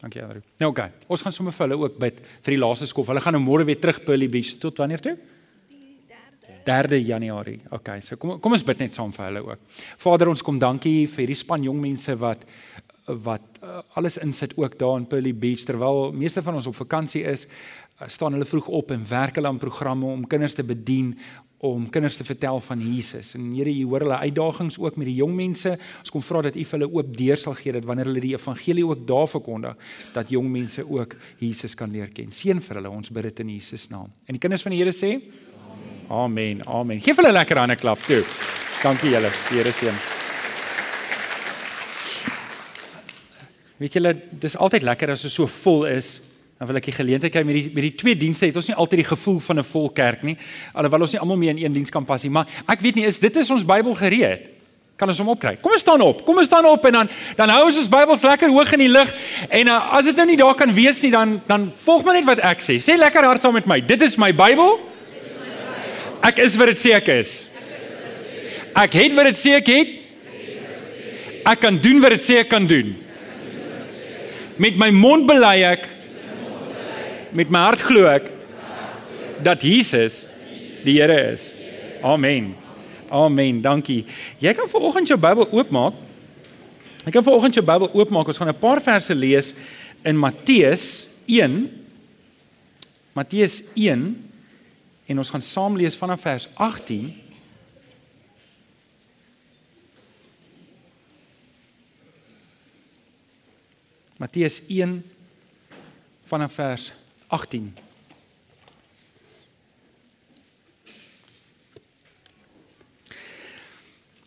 Dankie Andrew. Nou oké. Okay. Ons gaan sommer vir hulle ook bid vir die laaste skof. Hulle gaan nou môre weer terug Pearly Beach tot wanneer toe? 3 Januarie. Okay, so kom kom ons bid net saam vir hulle ook. Vader, ons kom dankie vir hierdie span jong mense wat wat uh, alles insit ook daar in Pearly Beach terwyl meeste van ons op vakansie is, uh, staan hulle vroeg op en werk hulle aan programme om kinders te bedien om kinders te vertel van Jesus. En Here, U hoor hulle uitdagings ook met die jong mense. Ons kom vra dat U vir hulle oop deur sal gee dat wanneer hulle die evangelie ook daar verkondig, dat jong mense ook Jesus kan leer ken. Seën vir hulle, ons bid dit in Jesus naam. En die kinders van die Here sê: Amen. Amen. Geef hulle lekker hande klap toe. Dankie julle. Die Here seën. Weet julle, dis altyd lekker as dit so vol is. Dan wil ek die geleentheid kry met die met die twee dienste het ons nie altyd die gevoel van 'n vol kerk nie. Alhoewel ons nie almal mee in een diens kan pas nie, maar ek weet nie is dit is ons Bybel gereed. Kan ons hom opkry? Kom ons staan op. Kom ons staan op en dan dan hou ons ons Bybels lekker hoog in die lug. En uh, as dit nou nie daar kan wees nie, dan dan volg maar net wat ek sê. Sê lekker hard saam met my. Dit is my Bybel. Ek is wat dit sê ek is. Ek het wat dit sê ek het. Ek kan doen wat dit sê ek kan doen. Met my mond bely ek met my hart glo ek dat Jesus die Here is. Amen. Amen. Dankie. Jy kan vanoggend jou Bybel oopmaak. Ek kan vanoggend jou Bybel oopmaak. Ons gaan 'n paar verse lees in Matteus 1. Matteus 1 en ons gaan saam lees vanaf vers 18 Matteus 1 vanaf vers 18.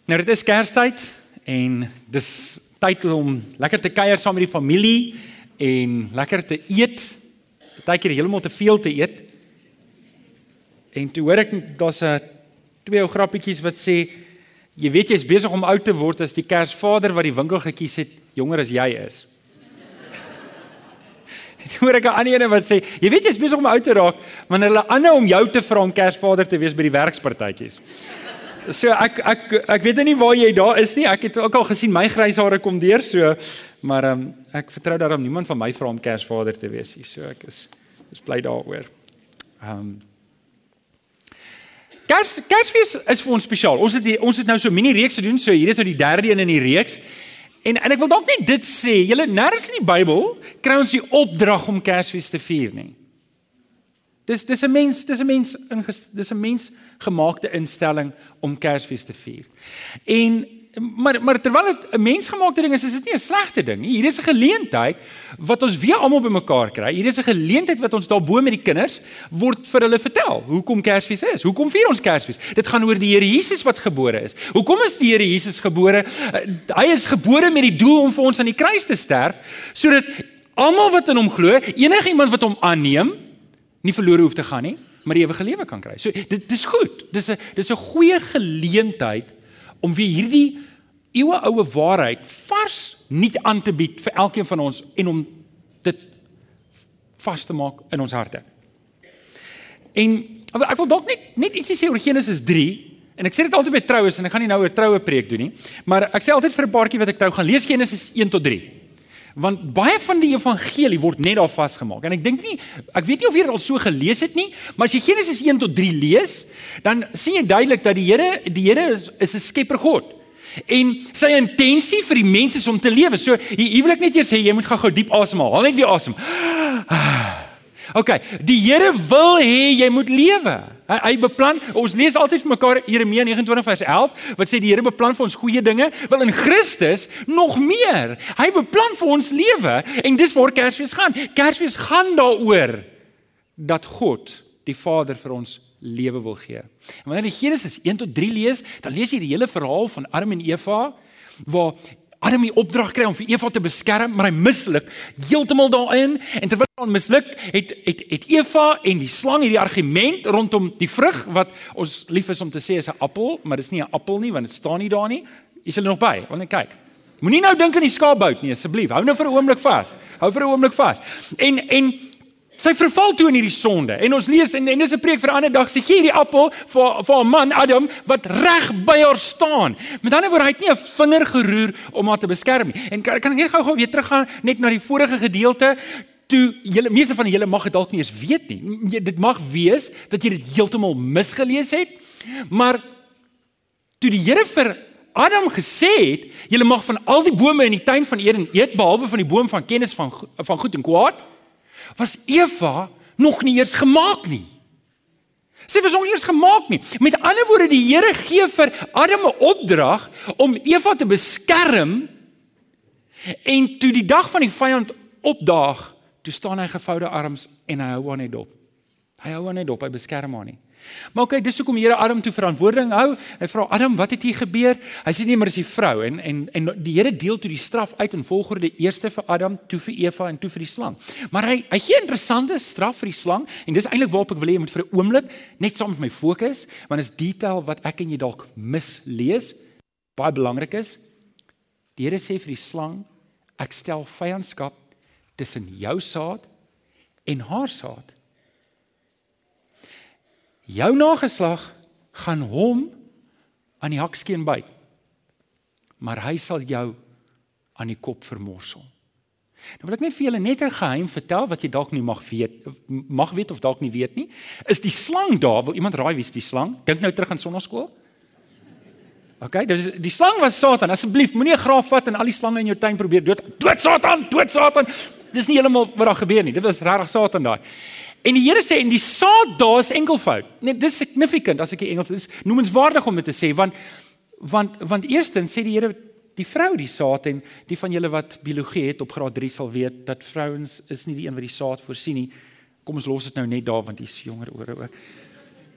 Nou dit is Kerstyd en dis tyd om lekker te kuier saam met die familie en lekker te eet. Partykeer heeltemal te veel te eet. En toe hoor ek daar's 'n twee ou grappietjies wat sê jy weet jy's besig om oud te word as die Kersvader wat die winkel gekies het jonger as jy is. Hoor ek 'n ander een wat sê, jy weet jy's besig om oud te raak wanneer hulle aanhou om jou te vra om Kersvader te wees by die werkspartytjies. So ek ek ek weet nie waar jy daar is nie. Ek het ook al gesien my grys hare kom deur so, maar ehm um, ek vertrou daarom niemand sal my vra om Kersvader te wees nie. So ek is is bly daaroor. Ehm um, Kers Kersfees is vir ons spesiaal. Ons het die, ons het nou so 'n mini reeks gedoen. So hier is nou die derde een in die reeks. En en ek wil dalk net dit sê, julle nêrens in die Bybel kry ons die opdrag om Kersfees te vier nie. Dis dis 'n mens, dis 'n mens dis 'n mens gemaakte instelling om Kersfees te vier. En maar maar terwyl dit 'n mensgemaakte ding is, is dit nie 'n slegte ding nie. Hier is 'n geleentheid wat ons weer almal bymekaar kry. Hier is 'n geleentheid wat ons daarbo met die kinders word vir hulle vertel. Hoekom Kersfees is? Hoekom vier ons Kersfees? Dit gaan oor die Here Jesus wat gebore is. Hoekom is die Here Jesus gebore? Uh, hy is gebore met die doel om vir ons aan die kruis te sterf sodat almal wat in hom glo, enigiemand wat hom aanneem, nie verlore hoef te gaan nie, maar die ewige lewe kan kry. So dit dis goed. Dis 'n dis 'n goeie geleentheid om weer hierdie eeue oue waarheid vars nuut aan te bied vir elkeen van ons en om dit vas te maak in ons harte. En ek wil dalk net net ietsie sê oor Genesis 3 en ek sê dit altyd by troues en ek gaan nie nou 'n troue preek doen nie, maar ek sê altyd vir 'n paartjie wat ek trou gaan lees Genesis 1 tot 3. Want baie van die evangelie word net daar vasgemaak. En ek dink nie ek weet nie of jy dit al so gelees het nie, maar as jy Genesis 1 tot 3 lees, dan sien jy duidelik dat die Here die Here is, is 'n skepper God. En sy intensie vir die mense is om te lewe. So hier wil ek net eers sê jy moet gou-gou diep asemhaal. Haal net weer asem. OK, die Here wil hê jy moet lewe. Hy, hy beplan, ons lees altyd vir mekaar Jeremia 29 vers 11 wat sê die Here beplan vir ons goeie dinge, wil in Christus nog meer. Hy beplan vir ons lewe en dis waar Kersfees gaan. Kersfees gaan daaroor dat God die Vader vir ons lewe wil gee. En wanneer jy Genesis 1 tot 3 lees, dan lees jy die hele verhaal van Adam en Eva waar Adam die opdrag kry om vir Eva te beskerm, maar hy misluk heeltemal daarin en terwyl hy misluk, het het het Eva en die slang hierdie argument rondom die vrug wat ons lief is om te sê is 'n appel, maar dit is nie 'n appel nie want dit staan nie daar nie. Is hulle nog by? Wil net kyk. Moenie nou dink aan die skaapbout nie asseblief. Hou nou vir 'n oomblik vas. Hou vir 'n oomblik vas. En en Sy verval toe in hierdie sonde. En ons lees en en dis 'n preek vir 'n ander dag. Sy gee hierdie appel vir vir 'n man Adam wat reg by haar staan. Met ander woorde, hy het nie 'n vinger geroer om haar te beskerm nie. En kan, kan ek net gou-gou weer teruggaan net na die vorige gedeelte toe julle meeste van julle mag dit dalk nie eens weet nie. Dit mag wees dat jy dit heeltemal misgelees het. Maar toe die Here vir Adam gesê het, julle mag van al die bome in die tuin van Eden eet behalwe van die boom van kennis van van goed en kwaad, was Eva nog nie eers gemaak nie. Sy was nog nie eers gemaak nie. Met ander woorde, die Here gee vir Adam 'n opdrag om Eva te beskerm en toe die dag van die vyand opdaag, toe staan hy gevoude arms en hy hou aan net dop. Hy hou aan net dop, hy beskerm haar nie. Maar okay, dis hoekom Here Adam toe verantwoording hou. Hy vra Adam, "Wat het hier gebeur?" Hy sê nee, maar dis die vrou en en en die Here deel toe die straf uit in volgorde eerste vir Adam, toe vir Eva en toe vir die slang. Maar hy hy gee 'n interessante straf vir die slang en dis eintlik waarop ek wil hê jy moet vir 'n oomblik net saam met my fokus, want is detail wat ek en jy dalk mislees, baie belangrik is. Die Here sê vir die slang, "Ek stel vyandskap tussen jou saad en haar saad." Jou nageslag gaan hom aan die hakskeen byt. Maar hy sal jou aan die kop vermorsel. Nou wil ek net vir julle net 'n geheim vertel wat jy dalk nie mag weet mag weet of dalk nie weet nie. Is die slang daar? Wil iemand raai wie's die slang? Dink nou terug aan sonnaskool. OK, dis die slang was Satan. Asseblief, moenie 'n graaf vat en al die slange in jou tuin probeer dood. Dood Satan, dood Satan. Dis nie heeltemal wat daar gebeur nie. Dit was regtig Satan daai. En die Here sê en die saad daar is enkelvoud. Nee, dis significant as ek die Engels is noemenswaardig om dit te sê want want want eerstens sê die Here die vrou die saad en die van julle wat biologie het op graad 3 sal weet dat vrouens is nie die een wat die saad voorsien nie. Kom ons los dit nou net daar want hy's jonger ore ook.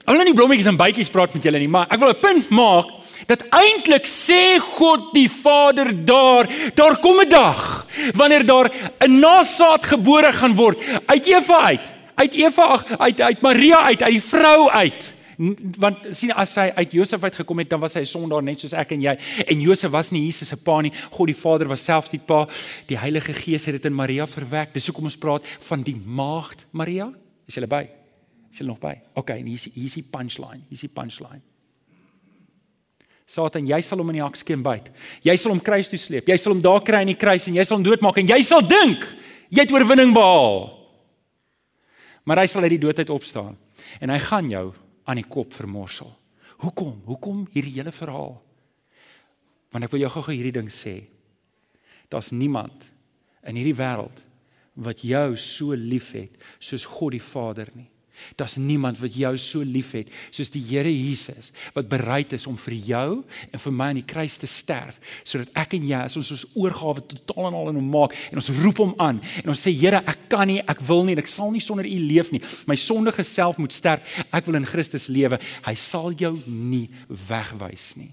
Al nou nie blommetjies en bytjies praat met julle nie, maar ek wil 'n punt maak dat eintlik sê God die Vader daar, daar kom 'n dag wanneer daar 'n nasaad gebore gaan word uit Eva uit uit Eva ag uit uit Maria uit uit die vrou uit. Want sien as hy uit Josef uit gekom het dan was hy 'n sondaar net soos ek en jy. En Josef was nie Jesus se pa nie. God die Vader was self die pa. Die Heilige Gees het dit in Maria verwek. Dis hoekom ons praat van die maagd Maria. Is jy by? Is jy nog by? Okay en hier is hier is die punchline. Hier is die punchline. Satan jy sal hom in die hakskeen byt. Jy sal hom kruis toe sleep. Jy sal hom daar kry in die kruis en jy sal hom doodmaak en jy sal dink jy het oorwinning behaal maar hy sal uit die dood uit opstaan en hy gaan jou aan die kop vermorsel. Hoekom? Hoekom hierdie hele verhaal? Want ek wil jou gou-gou hierdie ding sê. Daar's niemand in hierdie wêreld wat jou so liefhet soos God die Vader nie. Daar's niemand wat jou so liefhet soos die Here Jesus wat bereid is om vir jou en vir my aan die kruis te sterf sodat ek en jy as ons ons oorgawe totaal en al in hom maak en ons roep hom aan en ons sê Here ek kan nie ek wil nie ek sal nie sonder u leef nie. My sondige self moet sterf. Ek wil in Christus lewe. Hy sal jou nie wegwys nie.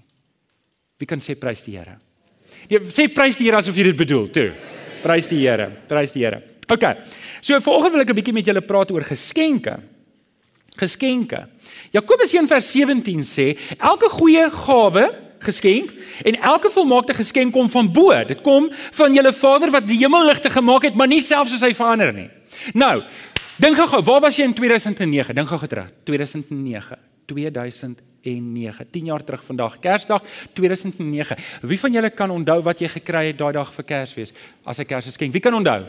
Wie kan sê prys die Here. Nee sê prys die Here asof jy dit bedoel. Toe. Prys die Here prys die Here. OK so volgende wil ek 'n bietjie met julle praat oor geskenke geskenke. Jakobus 1:17 sê elke goeie gawe geskenk en elke volmaakte geskenk kom van bo. Dit kom van julle Vader wat die hemelligte gemaak het, maar nie selfs soos hy verander nie. Nou, dink gou, waar was jy in 2009? Dink gou terug. 2009. 2009. 10 jaar terug vandag, Kersdag 2009. Wie van julle kan onthou wat jy gekry het daai dag vir Kersfees as 'n Kersgeskenk? Wie kan onthou?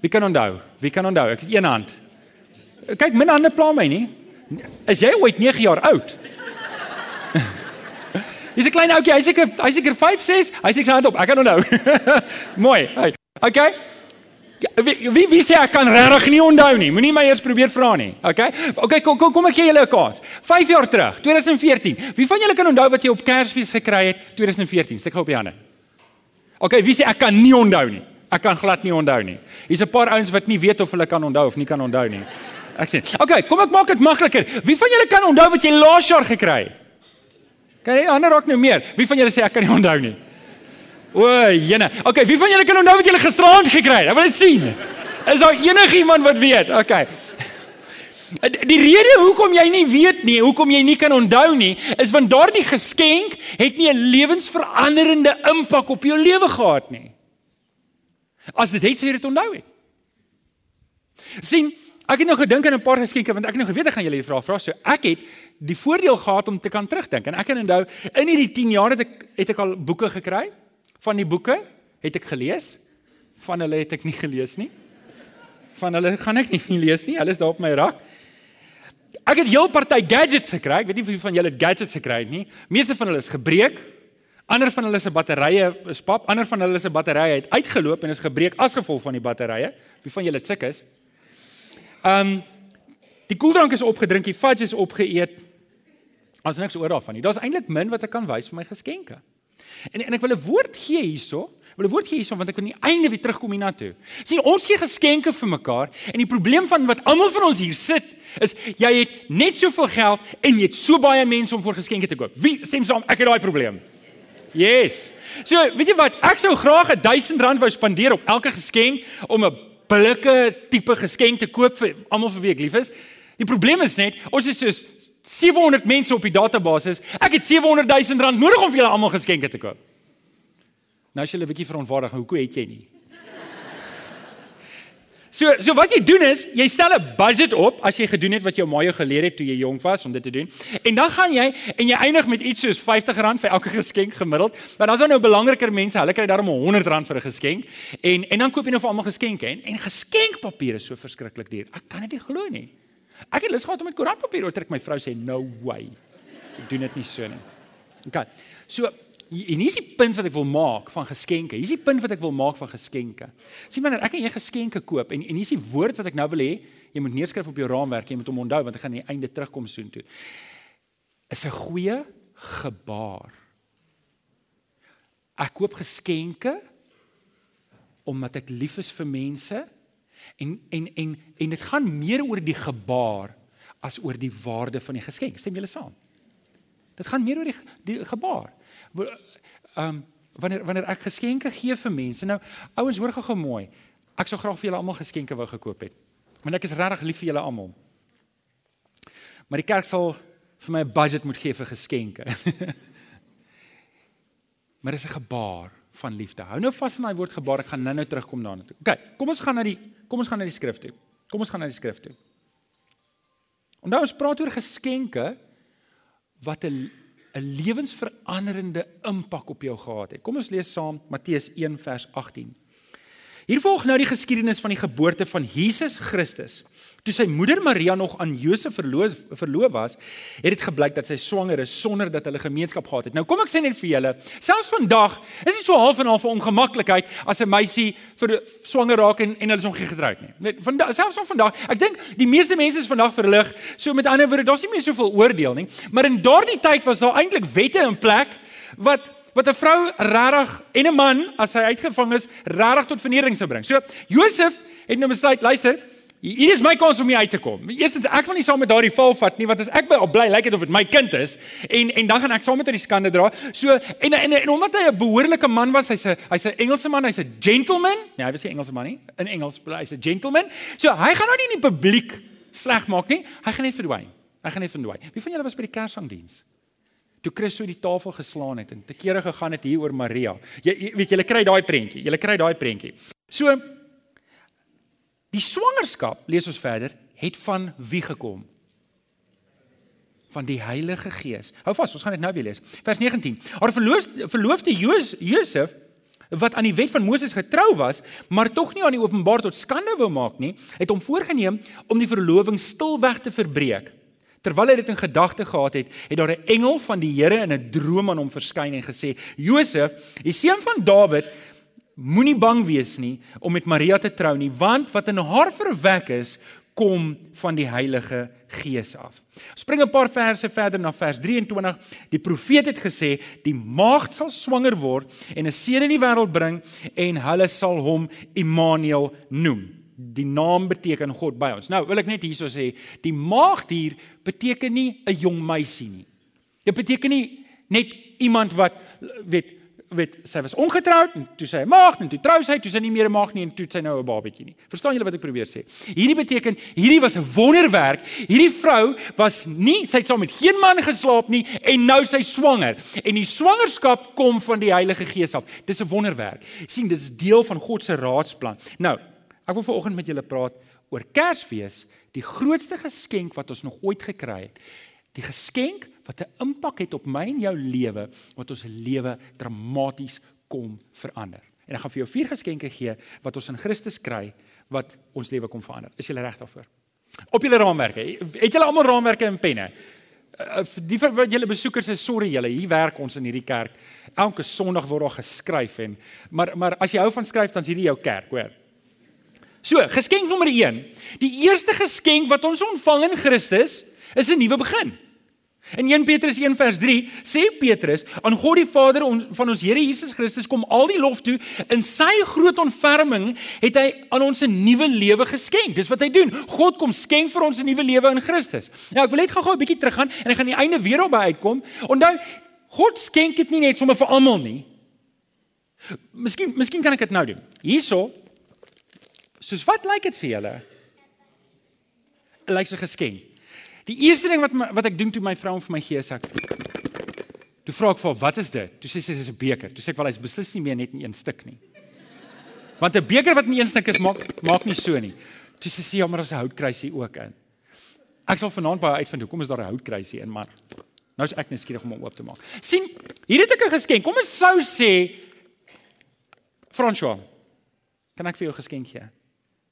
Wie kan onthou? Wie kan onthou? Ek het een hand. Kyk, min hande pla my nie. Is jy ooit 9 jaar oud? Dis 'n klein ouetjie, hy seker hy seker 5, 6. Hy sy hand op. Ek kan onthou. Mooi. Hey. Okay. Ja, wie wie sê ek kan regtig nie onthou nie. Moenie my eers probeer vra nie. Okay? Okay, kom kom kom ek gee julle 'n kans. 5 jaar terug, 2014. Wie van julle kan onthou wat jy op Kersfees gekry het 2014? Steek gou op die hande. Okay, wie sê ek kan nie onthou nie. Ek kan glad nie onthou nie. Hier's 'n paar ouens wat nie weet of hulle kan onthou of nie kan onthou nie. Ek sê, "Oké, kom ek maak dit makliker. Wie van julle kan onthou wat jy laas jaar gekry het?" Kan jy ander raak nou meer? Wie van julle sê ek kan nie onthou nie? O, jene. Oké, wie van julle kan onthou wat jy gisteraand gekry het? Ek wil dit sien. Is daar enigiemand wat weet? Oké. Die rede hoekom jy nie weet nie, hoekom jy nie kan onthou nie, is want daardie geskenk het nie 'n lewensveranderende impak op jou lewe gehad nie. As dit het sê jy dit onthou het. sien Ek het nou gedink aan 'n paar geskenke want ek het nou geweet ek gaan julle die vraag vra. So ek het die voordeel gehad om te kan terugdink en ek kan onthou in hierdie 10 jaar het ek het ek al boeke gekry. Van die boeke het ek gelees. Van hulle het ek nie gelees nie. Van hulle gaan ek nie, nie lees nie. Hulle is daar op my rak. Ek het heel party gadgets gekry. Ek weet nie of van julle gadgets gekry het nie. Meeste van hulle is gebreek. Ander van hulle se batterye is pap. Ander van hulle se batterye het uitgeloop en is gebreek as gevolg van die batterye. Wie van julle dit suk is? Ehm um, die koeldrank is opgedrink, die fudge is opgeëet. Ons niks oor daarvan nie. Daar's eintlik min wat ek kan wys vir my geskenke. En en ek wil 'n woord gee hierso. Ek wil 'n woord gee hierso want ek aan die einde weer terugkom hiernatoe. sien ons gee geskenke vir mekaar en die probleem van wat almal van ons hier sit is jy het net soveel geld en jy het so baie mense om vir geskenke te koop. Wie stem saam? Ek het daai probleem. Yes. So, weet jy wat? Ek sou graag 1000 rand wou spandeer op elke geskenk om 'n billike tipe geskenk te koop vir almal vir wie ek lief is. Die probleem is net, ons het soos 700 mense op die database. Ek het 700 000 rand nodig om vir julle almal geskenke te koop. Nou as jy 'n bietjie verontwaardig, hoekom het jy nie? So so wat jy doen is, jy stel 'n budget op as jy gedoen het wat jou ma jou geleer het toe jy jonk was om dit te doen. En dan gaan jy en jy eindig met iets soos R50 vir elke geskenk gemiddeld. Maar dan is daar nou belangriker mense, hulle kry daarom R100 vir 'n geskenk. En en dan koop jy nou vir almal geskenke en en geskenkpapier is so verskriklik duur. Ek kan dit nie glo nie. Ek het lus gehad om met koerantpapier oor te trek. My vrou sê no way. Ek doen dit nie so nie. OK. So En hier is die punt wat ek wil maak van geskenke. Hier is die punt wat ek wil maak van geskenke. Sien wanneer ek en jy geskenke koop en en hier is die woord wat ek nou wil hê, jy moet neerskryf op jou raamwerk, jy moet hom onthou want ek gaan aan die einde terugkom soontoe. Is 'n goeie gebaar. Ek koop geskenke omdat ek lief is vir mense en en en en dit gaan meer oor die gebaar as oor die waarde van die geskenk. Stem julle saam? Dit gaan meer oor die die gebaar um, wanneer wanneer ek geskenke gee vir mense. Nou ouens hoor gou mooi. Ek sou graag vir julle almal geskenke wou gekoop het. Want ek is regtig lief vir julle almal. Maar die kerk sal vir my 'n budget moet gee vir geskenke. maar dis 'n gebaar van liefde. Hou nou vas aan daai woord gebaar. Ek gaan nou-nou terugkom daarna toe. OK, kom ons gaan na die kom ons gaan na die skrif toe. Kom ons gaan na die skrif toe. Onthou ons praat oor geskenke wat 'n 'n lewensveranderende impak op jou gehad het. Kom ons lees saam Matteus 1 vers 18. Hier volg nou die geskiedenis van die geboorte van Jesus Christus. Toe sy moeder Maria nog aan Josef verloof verloof was, het dit gebleik dat sy swanger is sonder dat hulle gemeenskap gehad het. Nou kom ek sê net vir julle, selfs vandag is dit so half en half 'n ongemaklikheid as 'n meisie vir swanger raak en en hulle is nog nie getroud nie. Net vandag selfs van vandag, ek dink die meeste mense is vandag verlig. So met ander woorde, daar's nie meer soveel oordeel nie, maar in daardie tyd was daar eintlik wette in plek wat wat 'n vrou regtig en 'n man as hy uitgevang is, regtig tot vernedering sou bring. So Josef het nou besluit, luister, Hier is my kans om hier uit te kom. Eerstens ek wil nie saam met daardie val vat nie want as ek by bly lyk dit of dit my kind is en en dan gaan ek saam met hy die skande dra. So en en, en omdat hy 'n behoorlike man was, hy's 'n hy's 'n Engelse man, hy's 'n gentleman. Nee, hy was nie Engelse man nie. In Engels hy's 'n gentleman. So hy gaan nou nie in die publiek sleg maak nie. Hy gaan net verdwyn. Hy gaan net verdwyn. Wie van julle was by die Kersangdiens? Toe Christus die tafel geslaan het en te kere gegaan het hier oor Maria. Jy, jy weet julle kry daai prentjie. Julle kry daai prentjie. So Die swangerskap, lees ons verder, het van wie gekom? Van die Heilige Gees. Hou vas, ons gaan dit nou weer lees. Vers 19. Haar verloofde verloofde Josef wat aan die wet van Moses getrou was, maar tog nie aan die openbaar tot skande wou maak nie, het hom voorgenem om die verloving stilweg te verbreek. Terwyl hy dit in gedagte gehad het, het daar 'n engel van die Here in 'n droom aan hom verskyn en gesê: "Josef, die seun van Dawid, Moenie bang wees nie om met Maria te trou nie, want wat in haar verwek is, kom van die Heilige Gees af. Spring 'n paar verse verder na vers 23. Die profeet het gesê, die maagd sal swanger word en 'n seun in die wêreld bring en hulle sal hom Immanuel noem. Die naam beteken God by ons. Nou, wil ek net hierso sê, die maagd hier beteken nie 'n jong meisie nie. Dit beteken nie net iemand wat weet weet sy was ongetroud en toe sy 'n maagd en toe trou sy, toe sy nie meer 'n maagd nie en toe sy nou 'n babatjie nie. Verstaan julle wat ek probeer sê? Hierdie beteken hierdie was 'n wonderwerk. Hierdie vrou was nie sy het saam met geen man geslaap nie en nou sy swanger. En die swangerskap kom van die Heilige Gees af. Dis 'n wonderwerk. sien, dis deel van God se raadsplan. Nou, ek wil vanoggend met julle praat oor Kersfees die grootste geskenk wat ons nog ooit gekry het. Die geskenk wat 'n impak het op my en jou lewe wat ons lewe dramaties kom verander. En ek gaan vir jou vier geskenke gee wat ons in Christus kry wat ons lewe kom verander. Is jy reg daarvoor? Op julle raamwerke. Het julle almal raamwerke en penne? Uh, die wat julle besoekers is, sorry julle, hier werk ons in hierdie kerk. Elke Sondag word daar geskryf en maar maar as jy hou van skryf dan is hierdie jou kerk, hoor. So, geskenk nommer 1. Die eerste geskenk wat ons ontvang in Christus is 'n nuwe begin. In 1 Petrus 1 vers 3 sê Petrus aan God die Vader van ons Here Jesus Christus kom al die lof toe in sy groot ontferming het hy aan ons 'n nuwe lewe geskenk. Dis wat hy doen. God kom skenk vir ons 'n nuwe lewe in Christus. Nou ek wil net gou-gou 'n bietjie teruggaan en ek gaan die einde weer op by uitkom. Onthou God skenk dit nie net sommer vir almal nie. Miskien miskien kan ek dit nou doen. Hierso Soos wat lyk dit vir julle? Lyk so geskenk. Die eerste ding wat my, wat ek doen toe my vrou vir my gee sak. Toe vra ek vir haar, "Wat is dit?" Toe sê sy dis 'n beker. Toe sê ek, "Wel, hy's beslis nie meer net in een stuk nie." Want 'n beker wat in een stuk is, maak maak nie so nie. Toe sê sy, "Ja, maar daar's 'n houtkruisie ook in." Ek sal vanaand baie uitvind hoekom is daar 'n houtkruisie in, maar nou is ek net skieurig om hom oop te maak. sien, hier het ek 'n geskenk. Kom ons sou sê François, kan ek vir jou geskenk gee?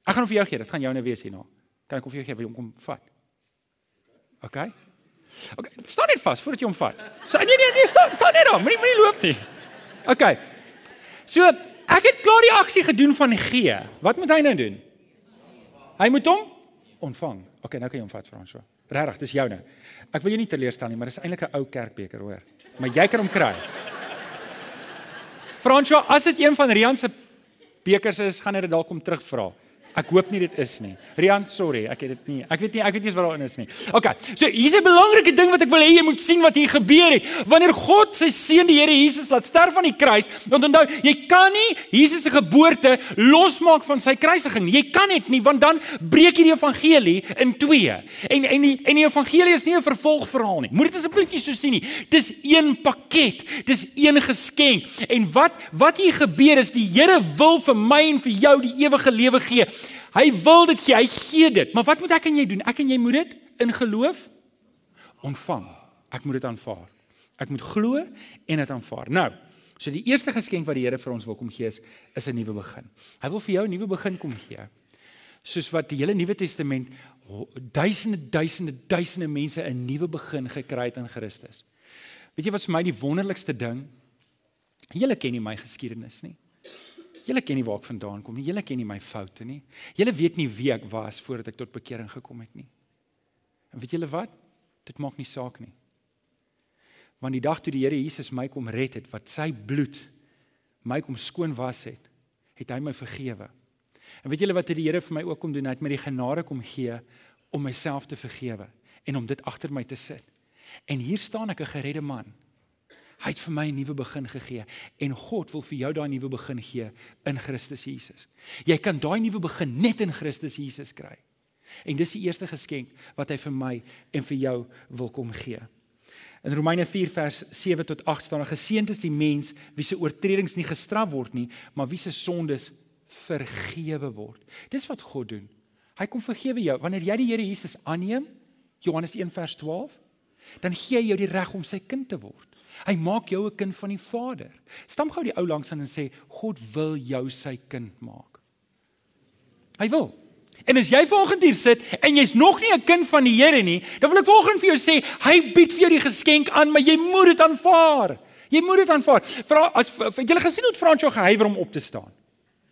Ek gaan hom vir jou gee. Dit gaan joune wees hierna. Kan ek hom vir jou gee? Wil jy hom kom vat? OK. OK. Staan net vas voordat jy hom vat. So nee nee nee, staan staan net daar. Moenie moenie loop nie. OK. So, ek het klaar die aksie gedoen van gee. Wat moet hy nou doen? Hy moet hom ontvang. OK, nou kan jy hom vat, François. Regtig, dis joune. Ek wil jou nie teleurstel nie, maar dis eintlik 'n ou kerkbeker, hoor. Maar jy kan hom kry. François, as dit een van Rian se bekers is, gaan hy dit dalk kom terugvra. Ek hoop nie dit is nie. Rian, sorry, ek het dit nie. Ek weet nie, ek weet nie wat daarin is nie. OK. So, hier's 'n belangrike ding wat ek wil hê jy moet sien wat hier gebeur het. Wanneer God sy seun die Here Jesus laat sterf aan die kruis, want onthou, jy kan nie Jesus se geboorte losmaak van sy kruisiging. Jy kan dit nie, want dan breek jy die evangelie in twee. En en die en die evangelie is nie 'n vervolgverhaal nie. Moet dit asseblief nie so sien nie. Dis een pakket. Dis een geskenk. En wat wat hier gebeur is die Here wil vir my en vir jou die ewige lewe gee. Hy wil dit gee, hy gee dit. Maar wat moet ek en jy doen? Ek en jy moet dit in geloof ontvang. Ek moet dit aanvaar. Ek moet glo en dit aanvaar. Nou, so die eerste geskenk wat die Here vir ons wil kom gee is, is 'n nuwe begin. Hy wil vir jou 'n nuwe begin kom gee. Soos wat die hele Nuwe Testament duisende duisende duisende mense 'n nuwe begin gekry het in Christus. Weet jy wat vir my die wonderlikste ding? Julle ken nie my geskiedenis nie. Julle ken nie waar ek vandaan kom nie. Julle ken nie my foute nie. Julle weet nie wie ek was voordat ek tot bekering gekom het nie. En weet julle wat? Dit maak nie saak nie. Want die dag toe die Here Jesus my kom red het, wat sy bloed my kom skoon was het, het hy my vergewe. En weet julle wat het die Here vir my ook kom doen? Hy het my die genade kom gee om myself te vergewe en om dit agter my te sit. En hier staan ek 'n geredde man Hy het vir my 'n nuwe begin gegee en God wil vir jou daai nuwe begin gee in Christus Jesus. Jy kan daai nuwe begin net in Christus Jesus kry. En dis die eerste geskenk wat hy vir my en vir jou wil kom gee. In Romeine 4 vers 7 tot 8 staan: "Geseënd is die mens wie se oortredings nie gestraf word nie, maar wie se sondes vergewe word." Dis wat God doen. Hy kom vergewe jou wanneer jy die Here Jesus aanneem. Johannes 1 vers 12. Dan gee hy jou die reg om sy kind te word. Hy maak jou 'n kind van die Vader. Stam gou die ou langs aan en sê God wil jou sy kind maak. Hy wil. En as jy vanoggend hier sit en jy's nog nie 'n kind van die Here nie, dan wil ek vanoggend vir jou sê, hy bied vir jou die geskenk aan, maar jy moet dit aanvaar. Jy moet dit aanvaar. Vra as het jy gesien hoe Fransjo gehuiwer om op te staan?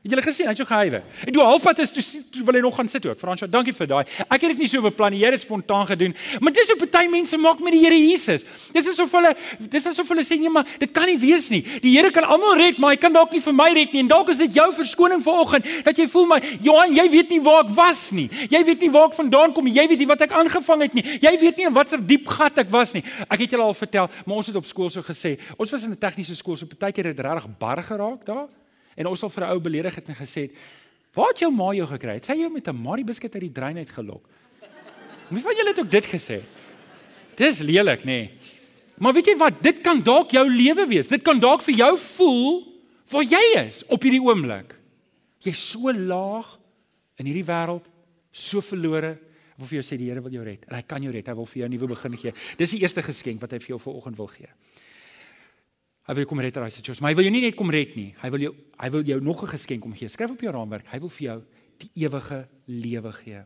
Het julle gesien, hy het so gehuiwe. En toe halfpad is toe, toe wil hy nog gaan sit ook. Fransjo, dankie vir daai. Ek het dit nie so beplan nie. Dit spontaan gedoen. Maar dis hoe party mense maak met die Here Jesus. Dis asof hulle dis asof hulle sê nee, maar dit kan nie wees nie. Die Here kan almal red, maar hy kan dalk nie vir my red nie. En dalk is dit jou verskoning vanoggend dat jy voel my Johan, jy weet nie waar ek was nie. Jy weet nie waar ek vandaan kom nie. Jy weet nie wat ek aangevang het nie. Jy weet nie in watter diep gat ek was nie. Ek het julle al vertel, maar ons het op skool so gesê. Ons was in 'n tegniese skool, so partykeer het regtig bar geraak daar. En ons al vir 'n ou beledig het en gesê, "Waar het jou ma jou gekry? Het sy jou met 'n Marie biskuit uit die drein uit gelok?" Wie van julle het ook dit gesê? Dis lelik, nê? Nee. Maar weet jy wat? Dit kan dalk jou lewe wees. Dit kan dalk vir jou voel waar jy is op hierdie oomblik. Jy's so laag in hierdie wêreld. So verlore, hy wil vir jou sê die Here wil jou red. En hy kan jou red. Hy wil vir jou 'n nuwe begin gee. Dis die eerste geskenk wat hy vir jou vanoggend wil gee. Hy wil kom red uit daai situasie. Maar hy wil jou nie net kom red nie. Hy wil jou hy wil jou nog 'n geskenk om gee. Skryf op jou raamwerk. Hy wil vir jou die ewige lewe gee.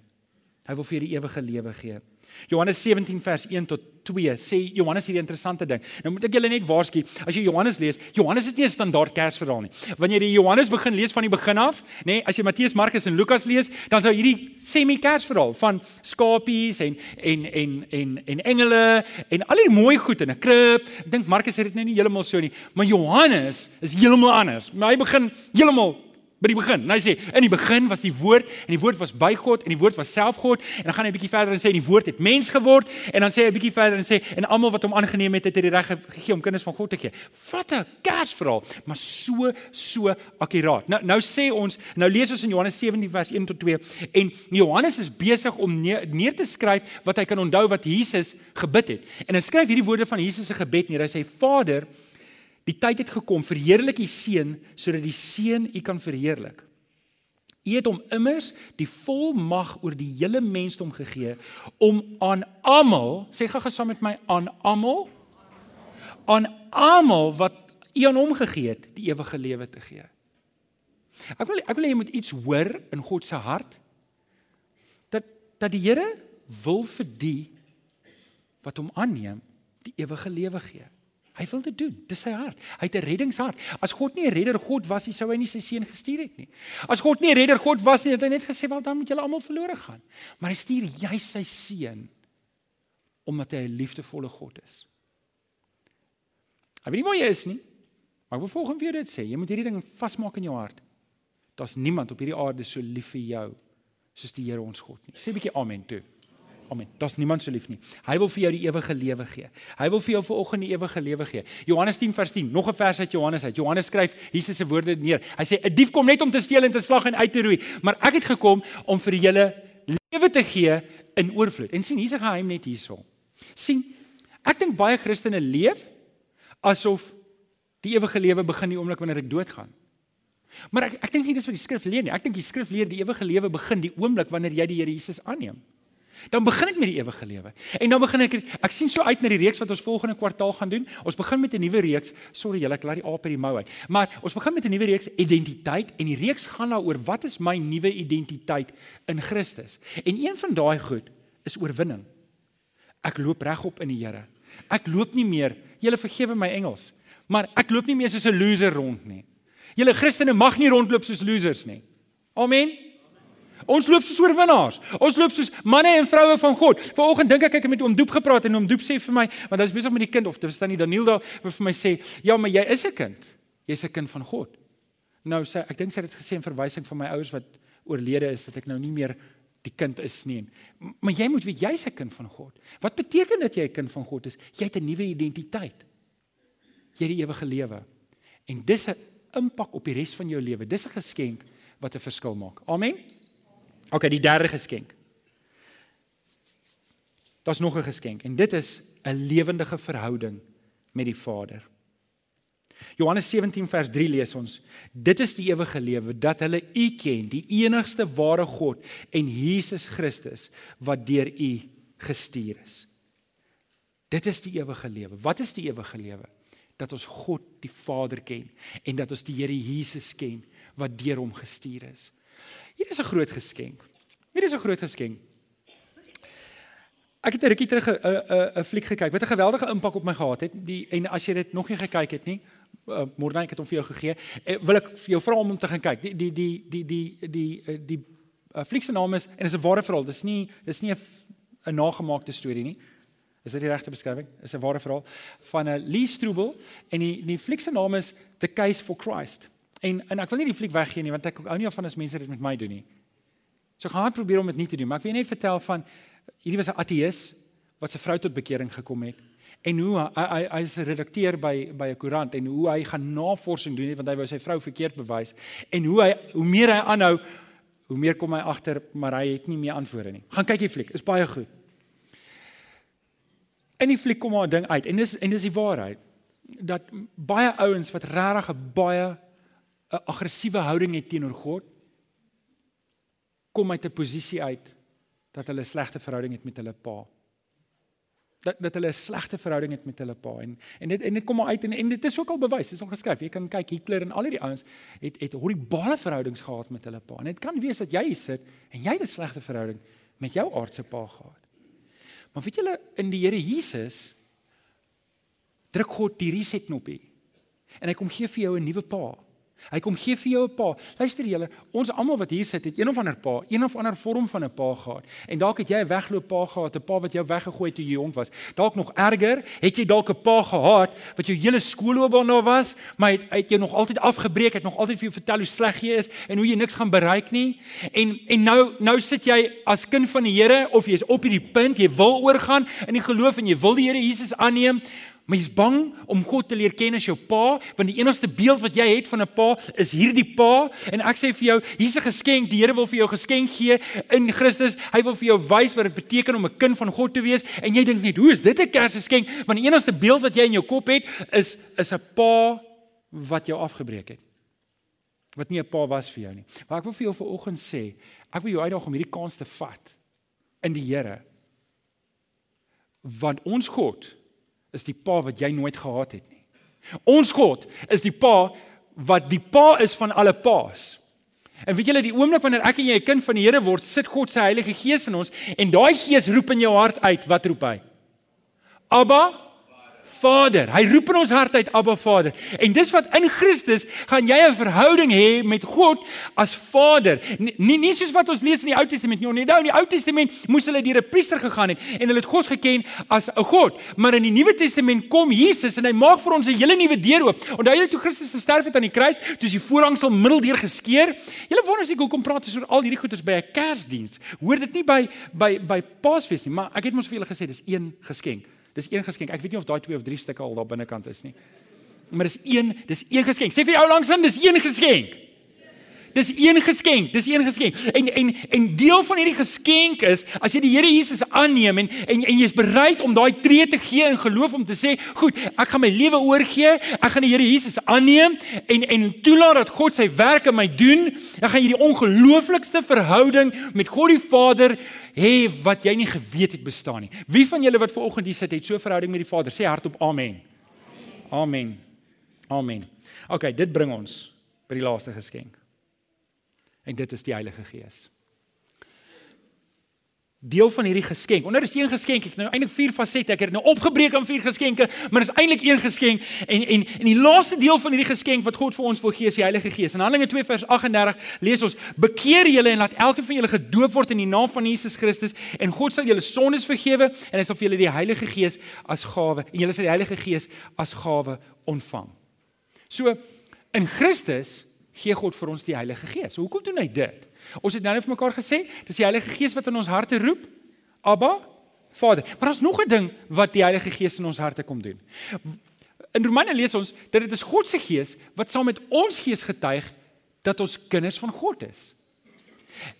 Hy wil vir jou die ewige lewe gee. Johannes 17 vers 1 tot 2 sê Johannes hierdie interessante ding. Nou moet ek julle net waarsku, as jy Johannes lees, Johannes het nie 'n standaard Kersverhaal nie. Wanneer jy Johannes begin lees van die begin af, nê, nee, as jy Matteus, Markus en Lukas lees, dan sou hierdie semi-Kersverhaal van skapies en en en en en engele en al die mooi goed in 'n krib. Ek dink Markus het dit nou nie heeltemal so nie, maar Johannes is heeltemal anders. Maar hy begin heeltemal by die begin. Nou hy sê in die begin was die woord en die woord was by God en die woord was self God en dan gaan hy 'n bietjie verder en sê die woord het mens geword en dan sê hy 'n bietjie verder en sê en almal wat hom aangeneem het het hy die reg gegee om kinders van God te gee. Wat 'n Kersverhaal, maar so so akkuraat. Nou nou sê ons, nou lees ons in Johannes 17 vers 1 tot 2 en Johannes is besig om neer, neer te skryf wat hy kan onthou wat Jesus gebid het. En hy skryf hierdie woorde van Jesus se gebed neer. Hy sê Vader Die tyd het gekom verheerlik die seun sodat die seun u kan verheerlik. U het hom immers die volmag oor die hele mensdom gegee om aan almal, sê gaga saam met my aan almal aan almal wat u aan hom gegee het, die ewige lewe te gee. Ek wil ek wil hê jy moet iets hoor in God se hart dat dat die Here wil vir die wat hom aanneem, die ewige lewe gee. Hy wil dit doen. Dis sy hart. Hy het 'n reddingshart. As God nie 'n redder God was nie, sou hy nie sy seun gestuur het nie. As God nie 'n redder God was nie, het hy net gesê, "Wel, dan moet julle almal verlore gaan." Maar hy stuur juis sy seun omdat hy 'n liefdevolle God is. Ek weet nie waar jy is nie, maar ek wil volgens vir jou dit sê, jy moet hierdie ding vasmaak in jou hart. Daar's niemand op hierdie aarde so lief vir jou soos die Here ons God nie. Sê 'n bietjie amen toe. Amen. Daar's niemand so lief nie. Hy wil vir jou die ewige lewe gee. Hy wil vir jou vanoggend die ewige lewe gee. Johannes 10 vers 10, nog 'n vers uit Johannes uit. Johannes skryf Jesus se woorde neer. Hy sê 'n dief kom net om te steel en te slag en uit te roei, maar ek het gekom om vir julle lewe te gee in oorvloed. En sien, hier's 'n geheim net hierso. sien, ek dink baie Christene leef asof die ewige lewe begin die oomblik wanneer ek doodgaan. Maar ek ek dink nie dis wat die skrif leer nie. Ek dink die skrif leer die ewige lewe begin die oomblik wanneer jy die Here Jesus aanneem. Dan begin ek met die ewige lewe. En dan begin ek ek sien so uit na die reeks wat ons volgende kwartaal gaan doen. Ons begin met 'n nuwe reeks. Sorry julle, ek laat die aap by die mou uit. Maar ons begin met 'n nuwe reeks identiteit en die reeks gaan daaroor wat is my nuwe identiteit in Christus? En een van daai goed is oorwinning. Ek loop regop in die Here. Ek loop nie meer, julle vergewe my Engels, maar ek loop nie meer soos 'n loser rond nie. Julle Christene mag nie rondloop soos losers nie. Amen. Ons loop soos oorwinnaars. Ons loop soos manne en vroue van God. Vanoggend dink ek ek het met oom Doep gepraat en oom Doep sê vir my, want hy's besig met die kind of dit staan nie Daniel daar vir my sê, "Ja, maar jy is 'n kind. Jy's 'n kind van God." Nou sê ek dink sy het dit gesê in verwysing van my ouers wat oorlede is dat ek nou nie meer die kind is nie. Maar jy moet weet jy's 'n kind van God. Wat beteken dat jy 'n kind van God is? Jy het 'n nuwe identiteit. Jy het die ewige lewe. En dis 'n impak op die res van jou lewe. Dis 'n geskenk wat 'n verskil maak. Amen. OK, die derde geskenk. Daar's nog 'n geskenk en dit is 'n lewendige verhouding met die Vader. Johannes 17 vers 3 lees ons: Dit is die ewige lewe dat hulle U ken, die enigste ware God en Jesus Christus wat deur U gestuur is. Dit is die ewige lewe. Wat is die ewige lewe? Dat ons God die Vader ken en dat ons die Here Jesus ken wat deur hom gestuur is. Hier is 'n groot geskenk. Hier is 'n groot geskenk. Ek het 'n rukkie terug 'n 'n 'n fliek gekyk wat 'n geweldige impak op my gehad het. Die en as jy dit nog nie gekyk het nie, uh, môre ek het hom vir jou gegee. Uh, wil ek vir jou vra om om te gaan kyk. Die die die die die die uh, die uh, fliek se naam is en is 'n ware verhaal. Dis nie dis nie 'n nagemaakte storie nie. Is dit die regte beskrywing? Is 'n ware verhaal van 'n Lee Strobel en die die fliek se naam is The Case for Christ. En en ek wil nie die fliek weggee nie want ek hou nie van as mense dit met my doen nie. So gaan ek probeer om dit nie te doen, maar ek wil net vertel van hierdie was 'n ateïs wat sy vrou tot bekering gekom het en hoe hy hy hy is 'n redakteur by by 'n koerant en hoe hy gaan navorsing doen want hy wou sy vrou verkeerd bewys en hoe hy hoe meer hy aanhou hoe meer kom hy agter maar hy het nie meer antwoorde nie. Gaan kyk die fliek, is baie goed. In die fliek kom maar 'n ding uit en dis en dis die waarheid dat baie ouens wat regtig 'n baie 'n aggressiewe houding het teenoor God kom uit 'n posisie uit dat hulle 'n slegte verhouding het met hulle pa. Dat dat hulle 'n slegte verhouding het met hulle pa en en dit en dit kom maar uit en en dit is ook al bewys, dit is al geskryf. Jy kan kyk Hitler en al hierdie ouens het het horribale verhoudings gehad met hulle pa. En dit kan wees dat jy hier sit en jy het 'n slegte verhouding met jou aardse pa gehad. Maar weet julle in die Here Jesus druk God die reset knoppie. En hy kom gee vir jou 'n nuwe pa. Hy kom gee vir jou 'n pa. Luister julle, ons almal wat hier sit het een of ander pa, een of ander vorm van 'n pa gehad. En dalk het jy 'n wegloop pa gehad, 'n pa wat jou weggegooi het toe jy jonk was. Dalk nog erger, het jy dalk 'n pa gehad wat jou hele skoolloopbaan daar was, maar het, het jy nog altyd afgebreek, het nog altyd vir jou vertel hoe sleg jy is en hoe jy niks gaan bereik nie. En en nou nou sit jy as kind van die Here of jy's op hierdie punt, jy wil oorgaan in die geloof en jy wil die Here Jesus aanneem. Maar jy's bang om God te leer ken as jou pa, want die enigste beeld wat jy het van 'n pa is hierdie pa en ek sê vir jou, hier's 'n geskenk. Die Here wil vir jou geskenk gee in Christus. Hy wil vir jou wys wat dit beteken om 'n kind van God te wees en jy dink net, hoe is dit 'n Kersgeskenk? Want die enigste beeld wat jy in jou kop het is is 'n pa wat jou afgebreek het. Wat nie 'n pa was vir jou nie. Maar ek wil vir jou vanoggend sê, ek wil jou uitdaag om hierdie kans te vat in die Here. Want ons God is die pa wat jy nooit gehad het nie. Ons God is die pa wat die pa is van alle paas. En weet julle die oomblik wanneer ek en jy 'n kind van die Here word, sit God se Heilige Gees in ons en daai Gees roep in jou hart uit, wat roep hy? Abba Vader. Hy roep in ons hart uit Abba Vader. En dis wat in Christus gaan jy 'n verhouding hê met God as Vader. Nie nie soos wat ons lees in die Ou Testament nie. Onthou in die Ou Testament moes hulle deur 'n priester gegaan het en hulle het God geken as 'n God. Maar in die Nuwe Testament kom Jesus en hy maak vir ons 'n hele nuwe deur oop. Onthou jy toe Christus gesterf het aan die kruis, toe is die voorhangsel middeldeur geskeur. Julle wonder as ek hoekom praat oor al hierdie goeders by 'n Kersdiens. Hoor dit nie by by by Paasfees nie, maar ek het mos vir julle gesê dis een geskenk. Dis een geskenk. Ek weet nie of daai twee of drie stukke al daar binnekant is nie. Maar dis een, dis een geskenk. Sê vir jou langsaan, dis een geskenk. Dis een geskenk, dis een geskenk. En en en deel van hierdie geskenk is as jy die Here Jesus aanneem en en, en jy's bereid om daai tree te gee in geloof om te sê, goed, ek gaan my lewe oorgee, ek gaan die Here Jesus aanneem en en toelaat dat God sy werk in my doen, dan gaan jy die ongelooflikste verhouding met God die Vader hê wat jy nie geweet het bestaan nie. Wie van julle wat ver oggend hier sit het so 'n verhouding met die Vader? Sê hardop amen. Amen. Amen. OK, dit bring ons by die laaste geskenk. En dit is die Heilige Gees. Deel van hierdie geskenk. Onder is een geskenk. Ek nou eintlik vier fasette. Ek het nou opgebreek in vier geskenke, maar dit is eintlik een geskenk. En en en die laaste deel van hierdie geskenk wat God vir ons wil gee is die Heilige Gees. In Handelinge 2 vers 38 lees ons: "Bekeer julle en laat elkeen van julle gedoop word in die naam van Jesus Christus en God sal julle sondes vergewe en hy sal vir julle die Heilige Gees as gawe en julle sal die Heilige Gees as gawe ontvang." So in Christus gee God vir ons die Heilige Gees. Hoekom doen hy dit? Ons het nou net vir mekaar gesê, dis die Heilige Gees wat in ons harte roep. Abba, Vader. Maar daar's nog 'n ding wat die Heilige Gees in ons harte kom doen. In Romeine lees ons dat dit is God se Gees wat saam met ons gees getuig dat ons kinders van God is.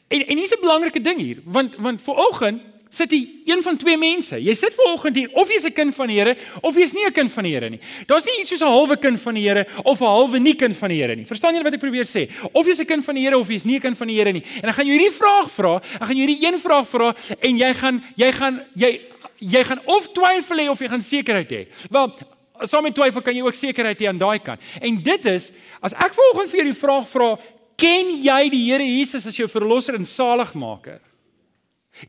En en hier's 'n belangrike ding hier, want want vir oggend sit jy een van twee mense. Jy sit vanoggend hier of jy's 'n kind van die Here of jy's nie 'n kind van die Here nie. Daar's nie iets soos 'n halwe kind van die Here of 'n halwe nie kind van die Here nie. Verstaan julle wat ek probeer sê? Of jy's 'n kind van die Here of jy's nie 'n kind van die Here nie. En dan gaan jy hierdie vraag vra, dan gaan jy hierdie een vraag vra en jy gaan jy gaan jy jy gaan of twyfel hê of jy gaan sekerheid hê. Wel, saam met twyfel kan jy ook sekerheid hê aan daai kant. En dit is as ek vanoggend vir jou die vraag vra, ken jy die Here Jesus as jou verlosser en saligmaker?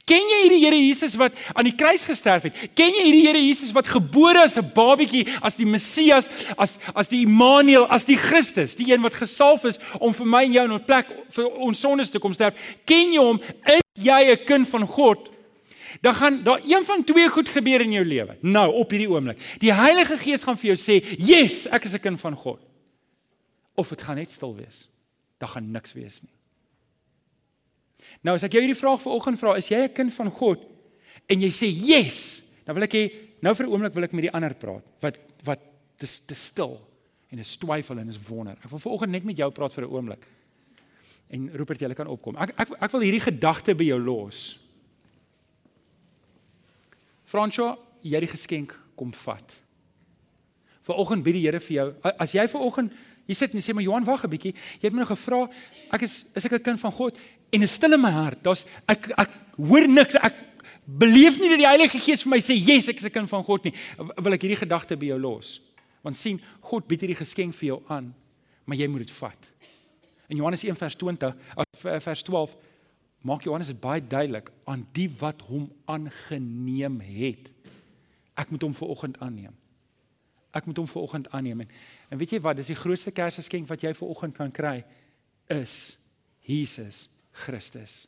Ken jy hierdie Here Jesus wat aan die kruis gesterf het? Ken jy hierdie Here Jesus wat gebore as 'n babietjie, as die Messias, as as die Immanuel, as die Christus, die een wat gesalf is om vir my en jou in 'n plek vir ons sondes te kom sterf? Ken jy hom? Is jy 'n kind van God? Dan gaan daar een van twee goed gebeur in jou lewe. Nou, op hierdie oomblik. Die Heilige Gees gaan vir jou sê, "Yes, ek is 'n kind van God." Of dit gaan net stil wees. Daar gaan niks wees nie. Nou as ek jou hierdie vraag vanoggend vra, is jy 'n kind van God? En jy sê yes, dan wil ek hê nou vir 'n oomblik wil ek met die ander praat wat wat dis te stil en is twyfel en is wonder. Ek wil vanoggend net met jou praat vir 'n oomblik. En Rupert, jy kan opkom. Ek ek ek wil hierdie gedagte by jou los. Fransjo, jy het die geskenk kom vat. Vanoggend bied die Here vir jou as jy vanoggend Jy sit en sê maar Johan, wag 'n bietjie. Jy het my nou gevra, ek is is ek 'n kind van God en is stil in my hart. Daar's ek ek hoor niks. Ek beleef nie dat die Heilige Gees vir my sê, "Yes, ek is 'n kind van God nie." Wil ek hierdie gedagte by jou los? Want sien, God bied hierdie geskenk vir jou aan, maar jy moet dit vat. In Johannes 1 vers 20, vers 12 maak Johannes dit baie duidelik aan die wat hom aangeneem het. Ek moet hom ver oggend aanneem. Ek moet hom ver oggend aanneem en, en weet jy wat, dis die grootste Kersgeskenk wat jy ver oggend kan kry is Jesus Christus.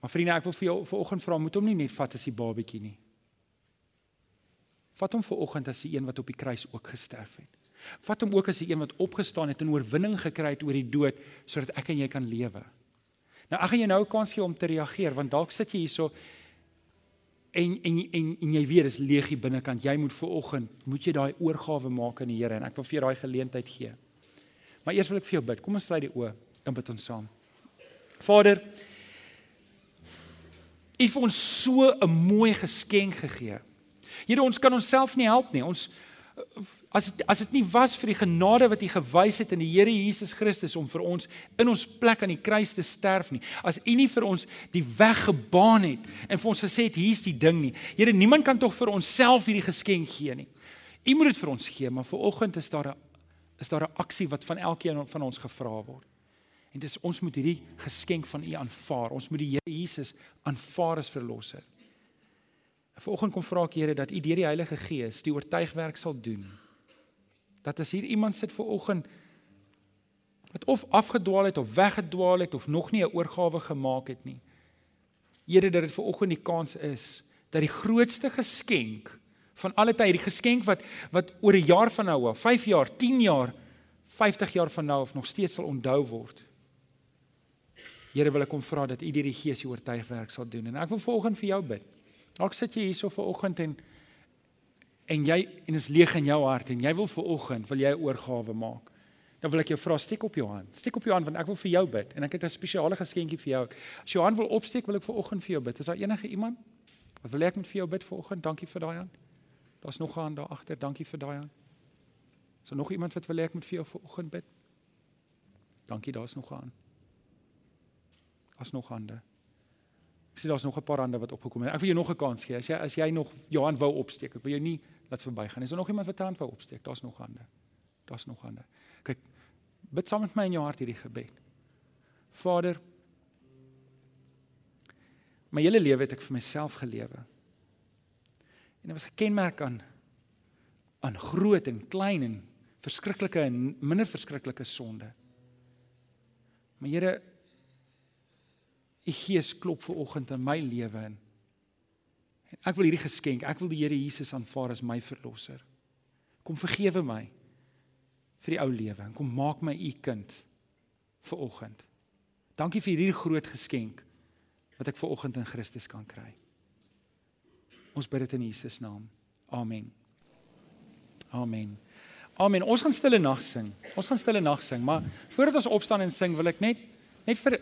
Maar vriende, ek wil vir jou vanoggend vra, moet hom nie net vat as die babatjie nie. Vat hom vanoggend as die een wat op die kruis ook gesterf het. Vat hom ook as die een wat opgestaan het en oorwinning gekry het oor die dood sodat ek en jy kan lewe. Nou ek gaan jou nou 'n kans gee om te reageer want dalk sit jy hierso en en en en jy weet dis leeg hier binnekant. Jy moet vanoggend moet jy daai oorgawe maak aan die Here en ek wil vir jou daai geleentheid gee. Maar eers wil ek vir jou bid. Kom ons sluit die oë en bid ons saam. Vader, U het vir ons so 'n mooi geskenk gegee. Here, ons kan onsself nie help nie. Ons as as dit nie was vir die genade wat U gewys het in die Here Jesus Christus om vir ons in ons plek aan die kruis te sterf nie. As U nie vir ons die weg gebaan het en vir ons gesê het hier's die ding nie. Here, niemand kan tog vir onsself hierdie geskenk gee nie. U moet dit vir ons gee, maar vir oggend is daar 'n is daar 'n aksie wat van elkeen van ons gevra word. En dis ons moet hierdie geskenk van U aanvaar. Ons moet die Here Jesus aanvaar as verlosser. Vanoggend kom vra ek Here dat U deur die Heilige Gees die oortuigwerk sal doen. Dat as hier iemand sit vanoggend wat of afgedwaal het of weggedwaal het of nog nie 'n oorgawe gemaak het nie. Here dat dit vanoggend die kans is dat die grootste geskenk van alle tyd, die geskenk wat wat oor 'n jaar van nou af, 5 jaar, 10 jaar, 50 jaar van nou af nog steeds sal onthou word. Here wil ek kom vra dat U deur die Gees die oortuigwerk sal doen. En ek wil volgens vir jou bid. Dalk sit jy hierso vanoggend en en jy en is leeg in jou hart en jy wil vanoggend wil jy 'n oorgawe maak. Dan wil ek jou vra steek op jou hand. Steek op jou hand want ek wil vir jou bid en ek het 'n spesiale geskenkie vir jou. As jou hand wil opsteek, wil ek vanoggend vir jou bid. Is daar enige iemand wat wil ek met vir jou bid vanoggend? Dankie vir daai hand. Daar's nog 'n hand daar agter. Dankie vir daai hand. Is daar nog iemand wat wil ek met vir jou vanoggend bid? Dankie, daar's nog 'n hand. As nog hande. Ek sien daar's nog 'n paar hande wat opgekom het. Ek wil jou nog 'n kans gee. As jy as jy nog jou hand wou opsteek, ek wil jou nie laat verbygaan. Is daar nog iemand wat 'n hand wou opsteek? Daar's nog hande. Daar's nog hande. Kyk, bid saam met my in jou hart hierdie gebed. Vader, my hele lewe het ek vir myself gelewe. En dit was gekenmerk aan aan groot en klein en verskriklike en minder verskriklike sonde. Maar Here, U Gees klop ver oggend in my lewe in. Ek wil hierdie geskenk, ek wil die Here Jesus aanvaar as my verlosser. Kom vergewe my vir die ou lewe en kom maak my u kind ver oggend. Dankie vir hierdie groot geskenk wat ek ver oggend in Christus kan kry. Ons bid dit in Jesus naam. Amen. Amen. Amen. Ons gaan stille nag sing. Ons gaan stille nag sing, maar voordat ons opstaan en sing, wil ek net net vir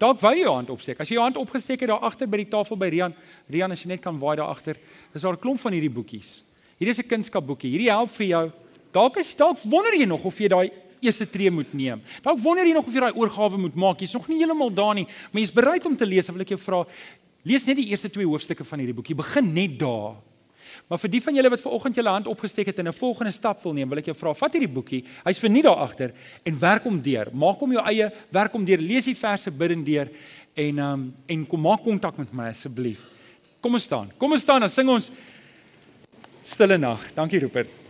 Dalk wou jy jou hand opsteek. As jy jou hand opgesteek het daar agter by die tafel by Rian, Rian as jy net kan waai daar agter. Dis daar 'n klomp van hierdie boekies. Hierdie is 'n kunskapboekie. Hierdie help vir jou. Dalk is dalk wonder jy nog of jy daai eerste tree moet neem. Dalk wonder jy nog of jy daai oorgawe moet maak. Jy's nog nie heeltemal daar nie, maar jy's bereid om te lees. Wil ek jou vra, lees net die eerste twee hoofstukke van hierdie boekie. Begin net daar. Maar vir die van julle wat ver oggend julle hand opgesteek het en 'n volgende stap wil neem, wil ek jou vra, vat hierdie boekie. Hy's vir nie daar agter en werk hom deur. Maak hom jou eie, werk hom deur. Lees die verse bid deur en um en kom maak kontak met my asseblief. Kom ons staan. Kom ons staan en sing ons Stille nag. Dankie Rupert.